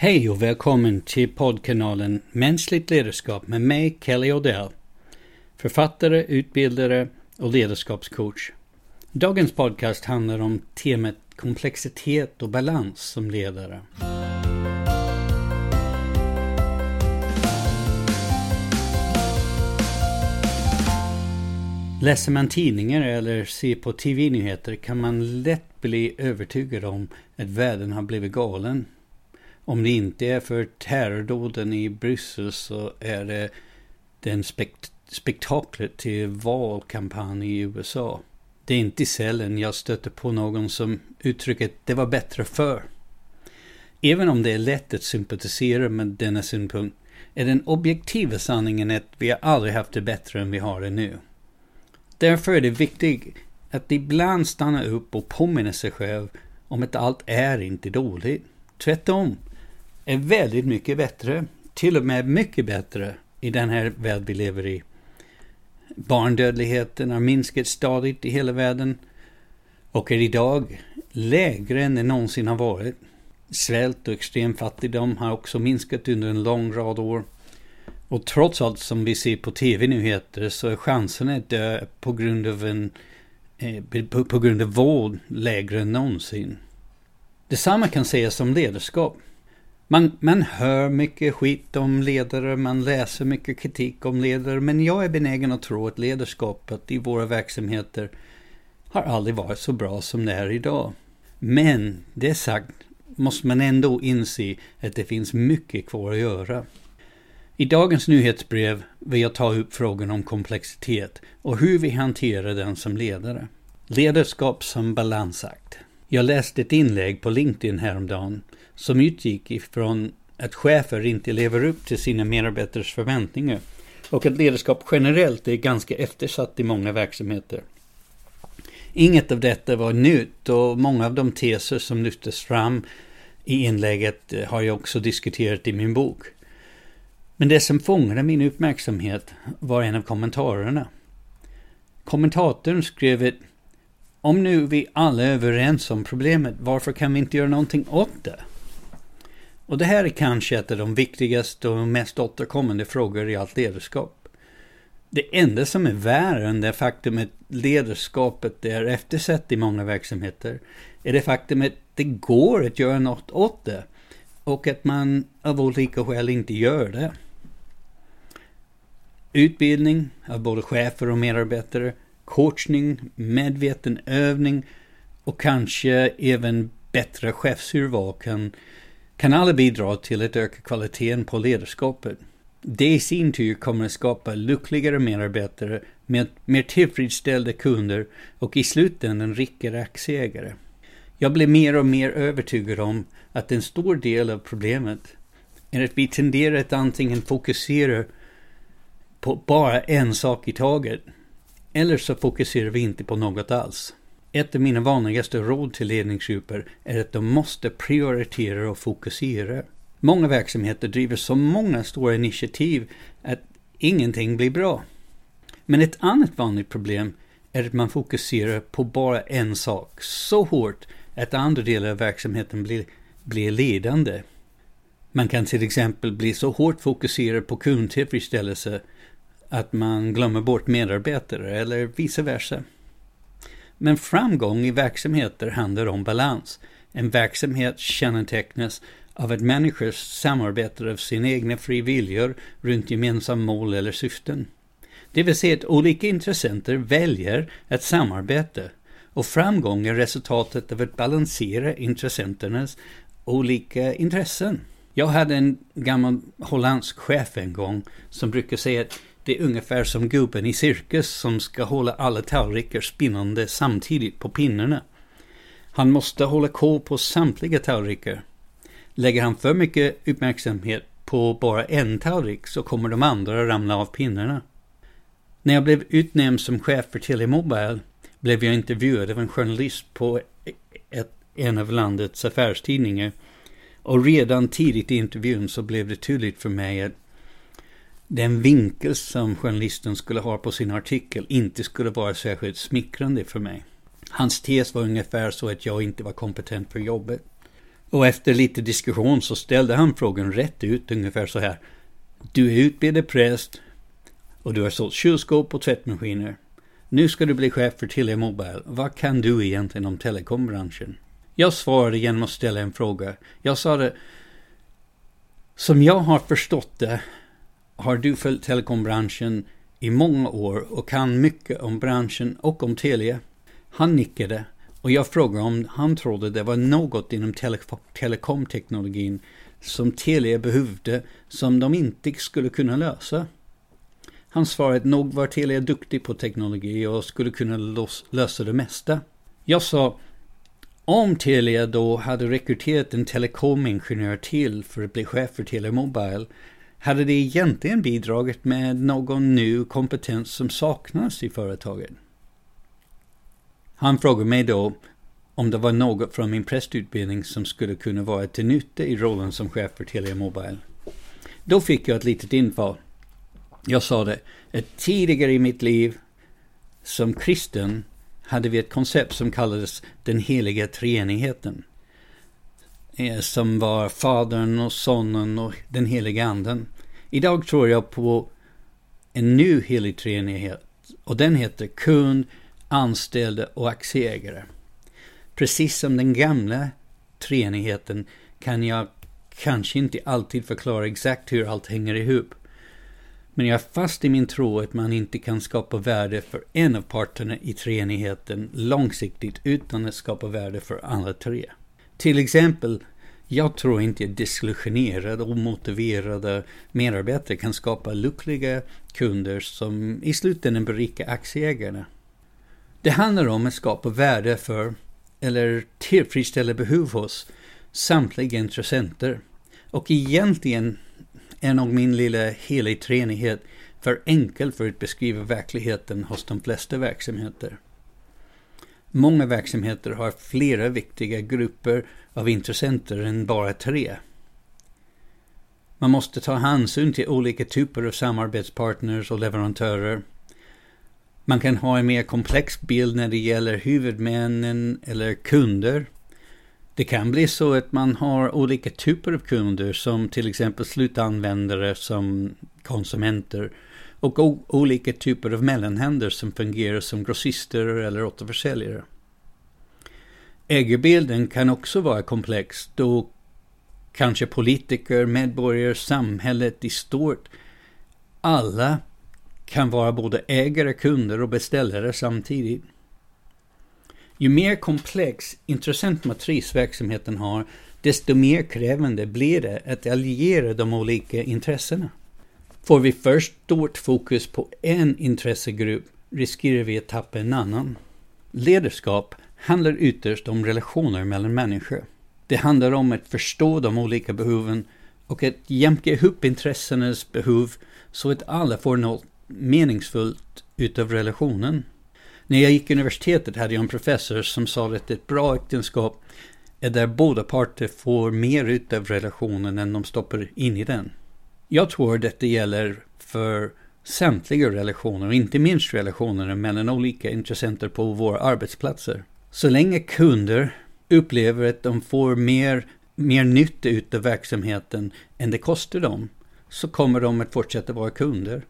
Hej och välkommen till poddkanalen Mänskligt ledarskap med mig, Kelly Odell. Författare, utbildare och ledarskapscoach. Dagens podcast handlar om temat komplexitet och balans som ledare. Läser man tidningar eller ser på tv-nyheter kan man lätt bli övertygad om att världen har blivit galen. Om det inte är för terrordåden i Bryssel så är det den spekt spektaklet till valkampanj i USA. Det är inte sällan jag stöter på någon som uttrycker att det var bättre för. Även om det är lätt att sympatisera med denna synpunkt är den objektiva sanningen att vi har aldrig haft det bättre än vi har det nu. Därför är det viktigt att ibland stanna upp och påminna sig själv om att allt är inte dåligt. Tvärtom är väldigt mycket bättre, till och med mycket bättre i den här värld vi lever i. Barndödligheten har minskat stadigt i hela världen och är idag lägre än det någonsin har varit. Svält och extrem fattigdom har också minskat under en lång rad år. Och trots allt som vi ser på tv-nyheter så är chanserna att dö på grund av en eh, på, på grund av vård lägre än någonsin. Detsamma kan sägas om ledarskap. Man, man hör mycket skit om ledare, man läser mycket kritik om ledare, men jag är benägen att tro att ledarskapet i våra verksamheter har aldrig varit så bra som det är idag. Men det sagt måste man ändå inse att det finns mycket kvar att göra. I dagens nyhetsbrev vill jag ta upp frågan om komplexitet och hur vi hanterar den som ledare. Ledarskap som balansakt. Jag läste ett inlägg på LinkedIn häromdagen som utgick ifrån att chefer inte lever upp till sina medarbetares förväntningar och att ledarskap generellt är ganska eftersatt i många verksamheter. Inget av detta var nytt och många av de teser som lyftes fram i inlägget eh, har jag också diskuterat i min bok. Men det som fångade min uppmärksamhet var en av kommentarerna. Kommentatorn skrev ett om nu vi alla är överens om problemet, varför kan vi inte göra någonting åt det? Och det här är kanske ett av de viktigaste och mest återkommande frågor i allt ledarskap. Det enda som är värre än det faktum att ledarskapet är eftersatt i många verksamheter är det faktum att det går att göra något åt det och att man av olika skäl inte gör det. Utbildning av både chefer och medarbetare, coachning, medveten övning och kanske även bättre chefsurval kan, kan alla bidra till att öka kvaliteten på ledarskapet. Det i sin tur kommer att skapa lyckligare medarbetare med mer tillfredsställda kunder och i slutändan rikare aktieägare. Jag blir mer och mer övertygad om att en stor del av problemet är att vi tenderar att antingen fokusera på bara en sak i taget. Eller så fokuserar vi inte på något alls. Ett av mina vanligaste råd till ledningsgrupper är att de måste prioritera och fokusera. Många verksamheter driver så många stora initiativ att ingenting blir bra. Men ett annat vanligt problem är att man fokuserar på bara en sak så hårt att andra delar av verksamheten blir, blir ledande. Man kan till exempel bli så hårt fokuserad på kundtillfredsställelse att man glömmer bort medarbetare eller vice versa. Men framgång i verksamheter handlar om balans. En verksamhet kännetecknas av att människor samarbetar av sina egna friviljor runt gemensamma mål eller syften. Det vill säga att olika intressenter väljer att samarbeta och framgång är resultatet av att balansera intressenternas olika intressen. Jag hade en gammal holländsk chef en gång som brukade säga att det är ungefär som gubben i cirkus som ska hålla alla tallrikar spinnande samtidigt på pinnarna. Han måste hålla koll på samtliga tallrikar. Lägger han för mycket uppmärksamhet på bara en tallrik så kommer de andra ramla av pinnarna. När jag blev utnämnd som chef för Telemobile blev jag intervjuad av en journalist på ett, en av landets affärstidningar. Och redan tidigt i intervjun så blev det tydligt för mig att den vinkel som journalisten skulle ha på sin artikel inte skulle vara särskilt smickrande för mig. Hans tes var ungefär så att jag inte var kompetent för jobbet. Och efter lite diskussion så ställde han frågan rätt ut ungefär så här. Du är utbildad präst och du har sålt kylskåp och tvättmaskiner. Nu ska du bli chef för Telia Mobile. Vad kan du egentligen om telekombranschen? Jag svarade genom att ställa en fråga. Jag sa det, som jag har förstått det har du följt telekombranschen i många år och kan mycket om branschen och om Telia. Han nickade och jag frågade om han trodde det var något inom tele telekomteknologin som Telia behövde som de inte skulle kunna lösa. Han svarade att nog var Telia duktig på teknologi och skulle kunna lösa det mesta. Jag sa, om Telia då hade rekryterat en telekomingenjör till för att bli chef för Telia Mobile hade det egentligen bidragit med någon ny kompetens som saknas i företaget. Han frågade mig då om det var något från min prästutbildning som skulle kunna vara till nytta i rollen som chef för Telia Mobile. Då fick jag ett litet infall. Jag sa det, att tidigare i mitt liv som kristen hade vi ett koncept som kallades den heliga treenigheten. Eh, som var Fadern och Sonen och den heliga Anden. Idag tror jag på en ny helig treenighet och den heter kund, anställda och aktieägare. Precis som den gamla treenigheten kan jag kanske inte alltid förklara exakt hur allt hänger ihop. Men jag är fast i min tro att man inte kan skapa värde för en av parterna i treenigheten långsiktigt utan att skapa värde för alla tre. Till exempel, jag tror inte att desillusionerade och motiverade medarbetare kan skapa lyckliga kunder som i slutändan berikar aktieägarna. Det handlar om att skapa värde för, eller tillfredsställa behov hos, samtliga intressenter. Och egentligen är nog min lilla helig treenighet för enkel för att beskriva verkligheten hos de flesta verksamheter. Många verksamheter har flera viktiga grupper av intressenter än bara tre. Man måste ta hänsyn till olika typer av samarbetspartners och leverantörer. Man kan ha en mer komplex bild när det gäller huvudmännen eller kunder. Det kan bli så att man har olika typer av kunder som till exempel slutanvändare som konsumenter och olika typer av mellanhänder som fungerar som grossister eller återförsäljare. Ägarbilden kan också vara komplex då kanske politiker, medborgare, samhället i stort, alla kan vara både ägare, kunder och beställare samtidigt. Ju mer komplex intressentmatris verksamheten har, desto mer krävande blir det att alliera de olika intressena. Får vi för stort fokus på en intressegrupp riskerar vi att tappa en annan. Ledarskap handlar ytterst om relationer mellan människor. Det handlar om att förstå de olika behoven och att jämka ihop intressenas behov så att alla får något meningsfullt utav relationen. När jag gick i universitetet hade jag en professor som sa att ett bra äktenskap är där båda parter får mer utav relationen än de stoppar in i den. Jag tror detta gäller för samtliga relationer, och inte minst relationerna mellan olika intressenter på våra arbetsplatser. Så länge kunder upplever att de får mer, mer nytta utav verksamheten än det kostar dem, så kommer de att fortsätta vara kunder.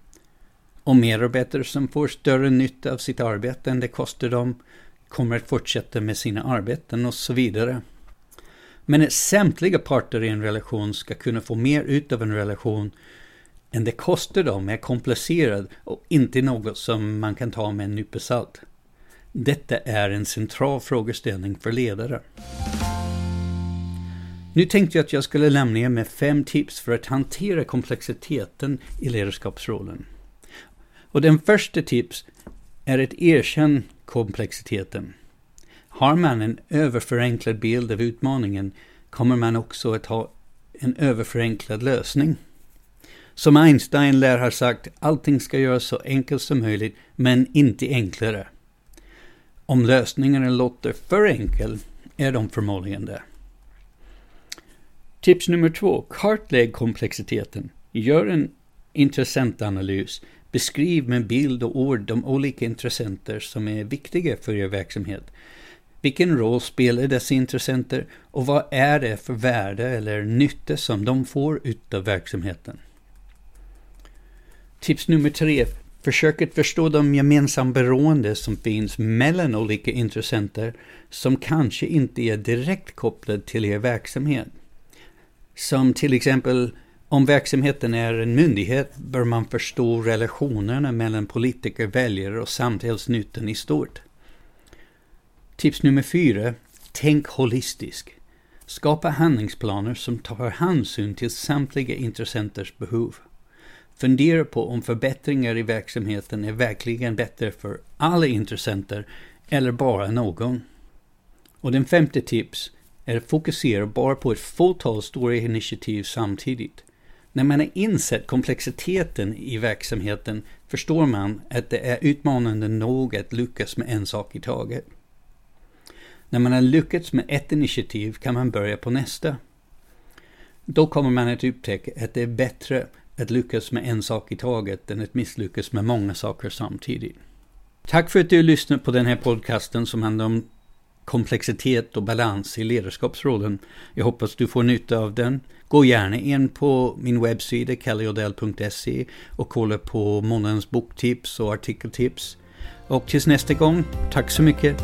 Och medarbetare som får större nytta av sitt arbete än det kostar dem kommer att fortsätta med sina arbeten och så vidare. Men att samtliga parter i en relation ska kunna få mer ut av en relation än det kostar dem är komplicerat och inte något som man kan ta med en nypa salt. Detta är en central frågeställning för ledare. Nu tänkte jag att jag skulle lämna er med fem tips för att hantera komplexiteten i ledarskapsrollen. Och den första tips är att erkänna komplexiteten. Har man en överförenklad bild av utmaningen kommer man också att ha en överförenklad lösning. Som Einstein lär ha sagt, allting ska göras så enkelt som möjligt, men inte enklare. Om lösningarna låter för enkel är de förmodligen det. Tips nummer två. Kartlägg komplexiteten. Gör en intressentanalys. Beskriv med bild och ord de olika intressenter som är viktiga för er verksamhet. Vilken roll spelar dessa intressenter och vad är det för värde eller nytta som de får utav verksamheten? Tips nummer tre. Försök att förstå de gemensamma beroende som finns mellan olika intressenter som kanske inte är direkt kopplade till er verksamhet. Som till exempel om verksamheten är en myndighet bör man förstå relationerna mellan politiker, väljare och samhällsnyttan i stort. Tips nummer fyra. Tänk holistiskt. Skapa handlingsplaner som tar hänsyn till samtliga intressenters behov. Fundera på om förbättringar i verksamheten är verkligen bättre för alla intressenter eller bara någon. Och den femte tips är att fokusera bara på ett fåtal stora initiativ samtidigt. När man har insett komplexiteten i verksamheten förstår man att det är utmanande nog att lyckas med en sak i taget. När man har lyckats med ett initiativ kan man börja på nästa. Då kommer man att upptäcka att det är bättre att lyckas med en sak i taget än att misslyckas med många saker samtidigt. Tack för att du lyssnat på den här podcasten som handlar om komplexitet och balans i ledarskapsrollen. Jag hoppas du får nytta av den. Gå gärna in på min webbsida kalliodell.se och kolla på månadens boktips och artikeltips. Och tills nästa gång, tack så mycket.